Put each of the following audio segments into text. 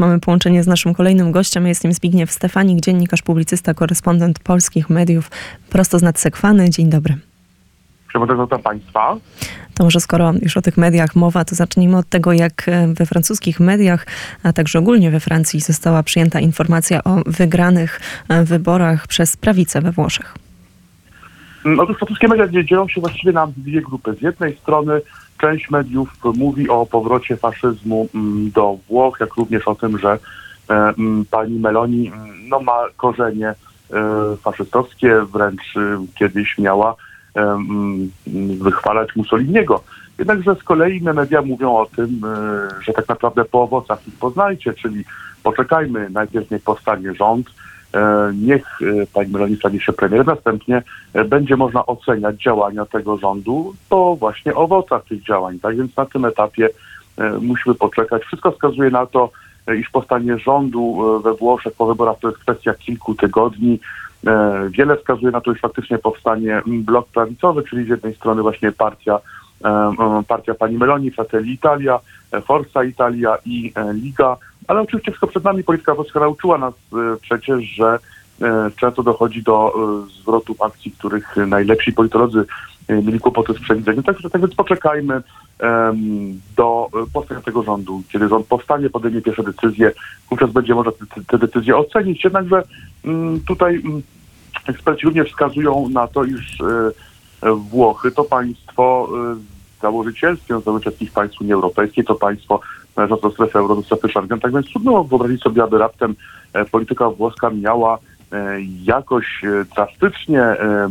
Mamy połączenie z naszym kolejnym gościem. Jest nim Zbigniew Stefanik, dziennikarz, publicysta, korespondent polskich mediów prosto z nadsekwany. Dzień dobry. Przewodnicząca Państwa. To może skoro już o tych mediach mowa, to zacznijmy od tego, jak we francuskich mediach, a także ogólnie we Francji została przyjęta informacja o wygranych wyborach przez prawicę we Włoszech. Otóż francuskie media dzielą się właściwie na dwie grupy. Z jednej strony część mediów mówi o powrocie faszyzmu do Włoch, jak również o tym, że pani Meloni no, ma korzenie faszystowskie, wręcz kiedyś miała wychwalać Mussoliniego. Jednakże z kolei media mówią o tym, że tak naprawdę po owocach ich poznajcie, czyli poczekajmy, najpierw niech powstanie rząd, niech pani Meloni stanie się premierem, następnie będzie można oceniać działania tego rządu po właśnie owocach tych działań. Tak więc na tym etapie musimy poczekać. Wszystko wskazuje na to, iż powstanie rządu we Włoszech po wyborach to jest kwestia kilku tygodni. Wiele wskazuje na to, iż faktycznie powstanie blok prawicowy, czyli z jednej strony właśnie partia, partia pani Meloni, Fratelli Italia, Forza Italia i Liga, ale oczywiście wszystko przed nami. Polityka włoska nauczyła nas przecież, że często dochodzi do zwrotów akcji, których najlepsi politolodzy mieli kłopoty z przewidzeniem. Tak, tak więc poczekajmy do powstania tego rządu. Kiedy rząd powstanie, podejmie pierwsze decyzje, wówczas będzie można te, te decyzje ocenić. Jednakże tutaj eksperci również wskazują na to, iż Włochy to państwo założycielskie, założycielskich państw Unii Europejskiej, to państwo należące do euro, do strefy Schengen. Tak więc trudno wyobrazić sobie, aby raptem polityka włoska miała jakoś drastycznie,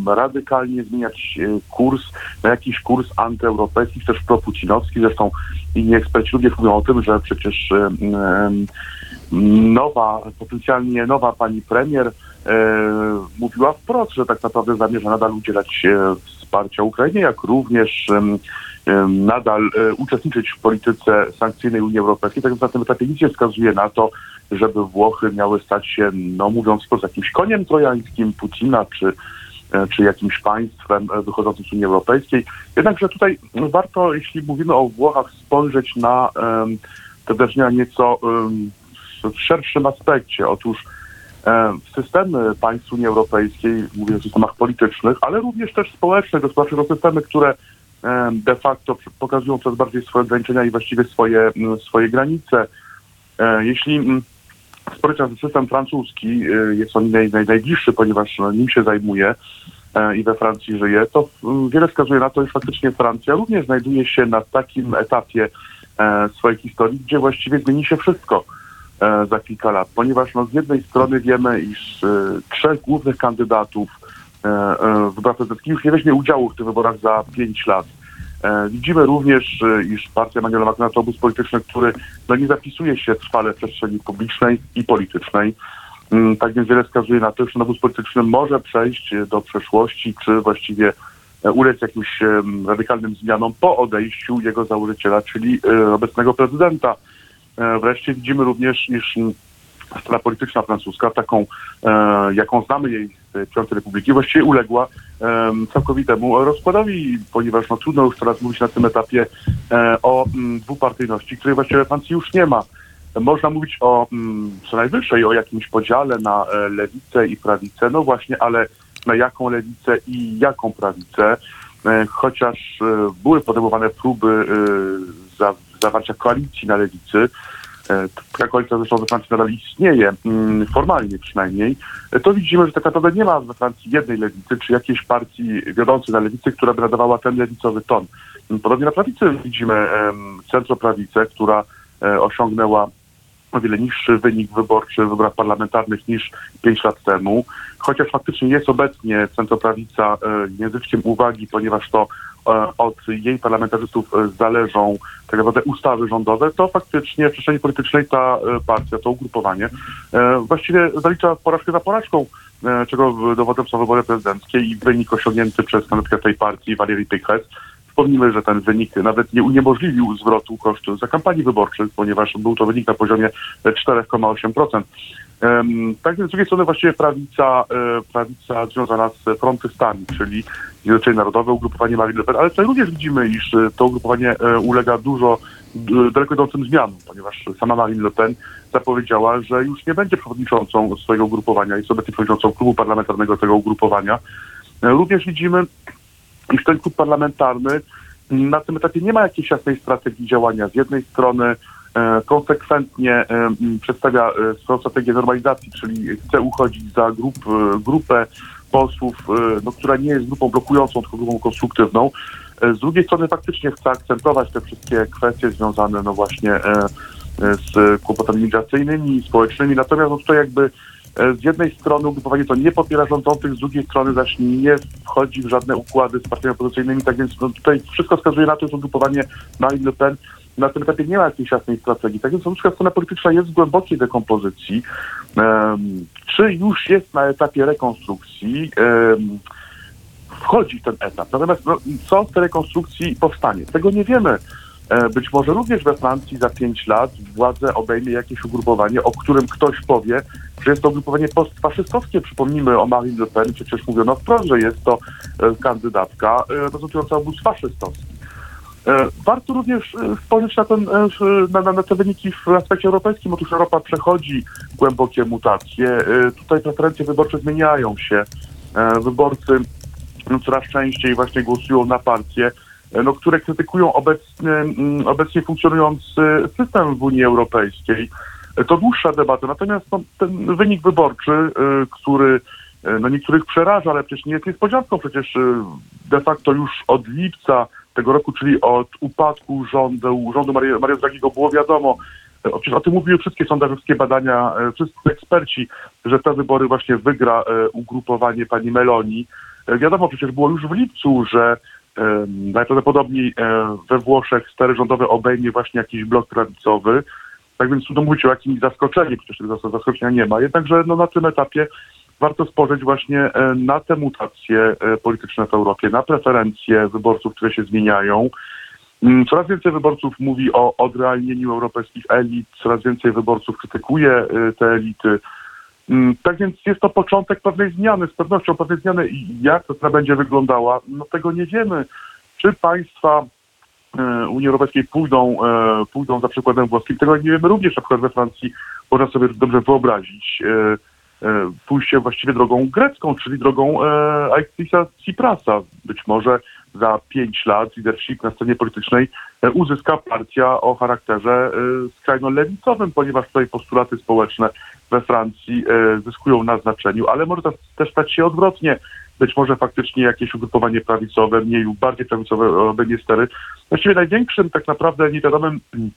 radykalnie zmieniać kurs na jakiś kurs antyeuropejski, też propucinowski. Zresztą inni eksperci również mówią o tym, że przecież nowa, potencjalnie nowa pani premier mówiła wprost, że tak naprawdę zamierza nadal udzielać wsparcia Ukrainie, jak również nadal uczestniczyć w polityce sankcyjnej Unii Europejskiej. Tak więc na tym etapie nic nie wskazuje na to, żeby Włochy miały stać się, no mówiąc wprost, jakimś koniem trojańskim Putina, czy, czy jakimś państwem wychodzącym z Unii Europejskiej. Jednakże tutaj warto, jeśli mówimy o Włochach, spojrzeć na um, te wydarzenia nieco um, w szerszym aspekcie. Otóż systemy państw Unii Europejskiej, mówię o systemach politycznych, ale również też społecznych, gospodarczych, to systemy, które de facto pokazują coraz bardziej swoje ograniczenia i właściwie swoje, swoje granice. Jeśli spojrzeć na system francuski, jest on naj, naj, najbliższy, ponieważ nim się zajmuje i we Francji żyje, to wiele wskazuje na to, że faktycznie Francja również znajduje się na takim etapie swojej historii, gdzie właściwie zmieni się wszystko za kilka lat, ponieważ no, z jednej strony wiemy, iż trzech głównych kandydatów wyborach prezydenckich już nie weźmie udziału w tych wyborach za pięć lat. Widzimy również, iż partia Manuela Macrona to obóz polityczny, który no, nie zapisuje się trwale w przestrzeni publicznej i politycznej. Tak więc wiele wskazuje na to, że obóz polityczny może przejść do przeszłości, czy właściwie ulec jakimś radykalnym zmianom po odejściu jego założyciela, czyli obecnego prezydenta. Wreszcie widzimy również, iż scena polityczna francuska, taką e, jaką znamy jej Piątej Republiki, właściwie uległa e, całkowitemu rozkładowi, ponieważ no, trudno już teraz mówić na tym etapie e, o m, dwupartyjności, której właściwie Francji już nie ma. Można mówić o m, co najwyższej, o jakimś podziale na e, lewicę i prawicę, no właśnie, ale na jaką lewicę i jaką prawicę, e, chociaż e, były podejmowane próby za, zawarcia koalicji na lewicy, taka koalicja zresztą we Francji nadal istnieje, formalnie przynajmniej, to widzimy, że tak naprawdę nie ma we Francji jednej lewicy, czy jakiejś partii wiodącej na lewicy, która by nadawała ten lewicowy ton. Podobnie na prawicy widzimy centroprawicę, która osiągnęła o wiele niższy wynik wyborczy w wyborach parlamentarnych niż 5 lat temu, chociaż faktycznie jest obecnie centroprawica języczkiem uwagi, ponieważ to od jej parlamentarzystów zależą tak naprawdę ustawy rządowe, to faktycznie w przestrzeni politycznej ta partia, to ugrupowanie właściwie zalicza porażkę za porażką, czego dowodem są wybory prezydenckie i wynik osiągnięty przez kandydatkę tej partii Valérie Pécresse. Wspomnimy, że ten wynik nawet nie uniemożliwił zwrotu kosztów za kampanii wyborczych, ponieważ był to wynik na poziomie 4,8%. Um, tak z drugiej strony właściwie prawica, e, prawica związana z frontystami, czyli Zjednoczenie Narodowe, ugrupowanie Marine Le Pen, ale tutaj również widzimy, iż to ugrupowanie e, ulega dużo daleko idącym zmianom, ponieważ sama Marine Le Pen zapowiedziała, że już nie będzie przewodniczącą swojego ugrupowania, jest obecnie przewodniczącą klubu parlamentarnego tego ugrupowania. E, Również widzimy, iż ten klub parlamentarny na tym etapie nie ma jakiejś jasnej strategii działania. Z jednej strony e, konsekwentnie e, przedstawia e, swoją strategię normalizacji, czyli chce uchodzić za grup, grupę posłów, no, która nie jest grupą blokującą, tylko grupą konstruktywną. Z drugiej strony faktycznie chce akcentować te wszystkie kwestie związane no właśnie z kłopotami migracyjnymi, społecznymi. Natomiast no tutaj jakby z jednej strony ugrupowanie to nie popiera rządzących, z drugiej strony zaś nie wchodzi w żadne układy z partiami opozycyjnymi, tak więc no tutaj wszystko wskazuje na to, że ugrupowanie Marine Le Pen na tym etapie nie ma jakiejś jasnej strategii. Tak więc ludzka scena polityczna jest w głębokiej dekompozycji. Em, czy już jest na etapie rekonstrukcji? Em, wchodzi w ten etap. Natomiast no, co z tej rekonstrukcji powstanie? Tego nie wiemy. E, Być może również we Francji za pięć lat władzę obejmie jakieś ugrupowanie, o którym ktoś powie, że jest to ugrupowanie postfaszystowskie. Przypomnijmy o Marine Le Pen, przecież mówiono wprost, że jest to e, kandydatka e, reprezentująca obóz faszystowski. Warto również spojrzeć na, ten, na, na, te wyniki w aspekcie europejskim. Otóż Europa przechodzi głębokie mutacje. Tutaj preferencje wyborcze zmieniają się. Wyborcy coraz częściej właśnie głosują na partie, no, które krytykują obecny, mm, obecnie funkcjonujący system w Unii Europejskiej. E, To dłuższa debata, natomiast no, ten wynik wyborczy, e, który e, no, niektórych przeraża, ale przecież nie jest niespodzianką, przecież e, de facto już od lipca tego roku, czyli od upadku rządu, rządu Mario Dragiego było wiadomo, e, Przecież o tym mówiły wszystkie sondażowskie badania, e, wszyscy eksperci, że te wybory właśnie wygra e, ugrupowanie pani Meloni. E, Wiadomo, przecież było już w lipcu, że e, najprawdopodobniej e, we Włoszech stery rządowe obejmie właśnie jakiś blok prawicowy. Tak więc trudno mówić o jakimś zaskoczeniu, przecież tego zas- zaskoczenia nie ma. Jednakże no, na tym etapie warto spojrzeć właśnie e, na te mutacje e, polityczne w Europie, na preferencje wyborców, które się zmieniają. Mm, Coraz więcej wyborców mówi o odrealnieniu europejskich elit, coraz więcej wyborców krytykuje te elity. Mm, Tak więc jest to początek pewnej zmiany, z pewnością pewnej zmiany jak to ona będzie wyglądała, no tego nie wiemy. Czy państwa e, Unii Europejskiej pójdą, e, pójdą za przykładem włoskim, tego nie wiemy również, na przykład we Francji można sobie dobrze wyobrazić e, pójście właściwie drogą grecką, czyli drogą Alexisa Tsiprasa. Być może za pięć lat leadership na scenie politycznej uzyska partia o charakterze e, skrajno-lewicowym, ponieważ tutaj postulaty społeczne we Francji e, zyskują na znaczeniu, ale może też stać się odwrotnie. Być może faktycznie jakieś ugrupowanie prawicowe, mniej lub bardziej prawicowe obejmie stery. Właściwie największym tak naprawdę niewiadomym mm,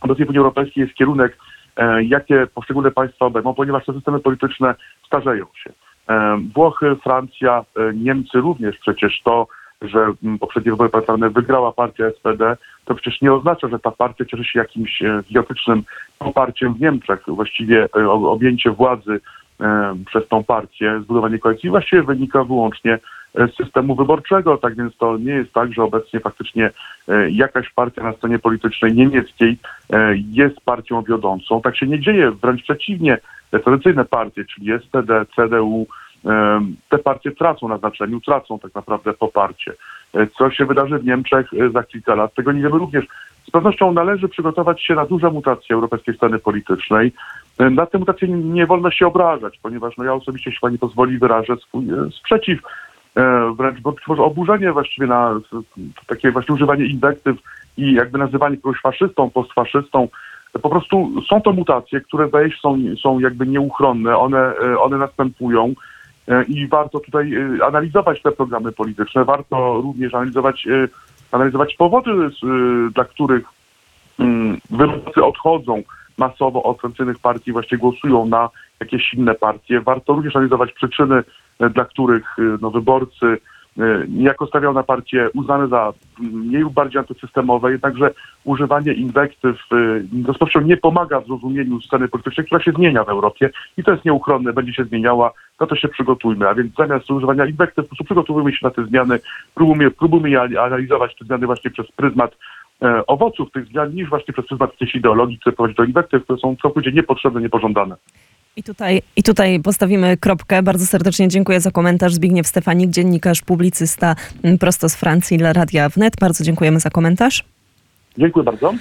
obecnie w Unii Europejskiej jest kierunek, e, jakie poszczególne państwa obejmą, ponieważ te systemy polityczne starzeją się. E, Włochy, Francja, Niemcy również przecież to, że mm, poprzednie wybory parlamentarne wygrała partia SPD, to przecież nie oznacza, że ta partia cieszy się jakimś e, gigantycznym poparciem w Niemczech. Właściwie e, objęcie władzy e, przez tą partię, zbudowanie koalicji właściwie wynika wyłącznie z systemu wyborczego, tak więc to nie jest tak, że obecnie faktycznie jakaś partia na scenie politycznej niemieckiej jest partią wiodącą. Tak się nie dzieje, wręcz przeciwnie. Tradycyjne partie, czyli SPD, CDU, te partie tracą na znaczeniu, tracą tak naprawdę poparcie. E, Co się wydarzy w Niemczech e, za kilka lat, tego nie wiemy również. Z pewnością należy przygotować się na duże mutacje europejskiej sceny politycznej. E, Na te mutacje nie wolno się obrażać, ponieważ no ja osobiście, jeśli pani pozwoli, wyrażę swój sprzeciw, wręcz może oburzenie właściwie na takie właśnie używanie inwektyw i jakby nazywanie kogoś faszystą, postfaszystą. Po prostu są to mutacje, które się są, są jakby nieuchronne, one, one następują i warto tutaj e, analizować te programy polityczne, warto również analizować, e, analizować powody, e, dla których mm, wyborcy odchodzą masowo od tradycyjnych partii, właśnie głosują na jakieś inne partie. Warto również analizować przyczyny, e, dla których e, no, wyborcy e, niejako stawiał na partie uznane za mniej lub bardziej antysystemowe, jednakże używanie inwektyw e, z pewnością nie pomaga w zrozumieniu sceny politycznej, która się zmienia w Europie i to jest nieuchronne, będzie się zmieniała, no to się przygotujmy, a więc zamiast używania inwektyw, po prostu się na te zmiany, próbujmy, próbujmy je analizować te zmiany właśnie przez pryzmat e, owoców tych zmian niż właśnie przez pryzmat jakiejś ideologii, które prowadzi do inwektyw, które są całkowicie niepotrzebne, niepożądane. I tutaj, I tutaj postawimy kropkę. Bardzo serdecznie dziękuję za komentarz. Zbigniew Stefanik, dziennikarz, publicysta prosto z Francji dla Radia Wnet. Bardzo dziękujemy za komentarz. Dziękuję bardzo.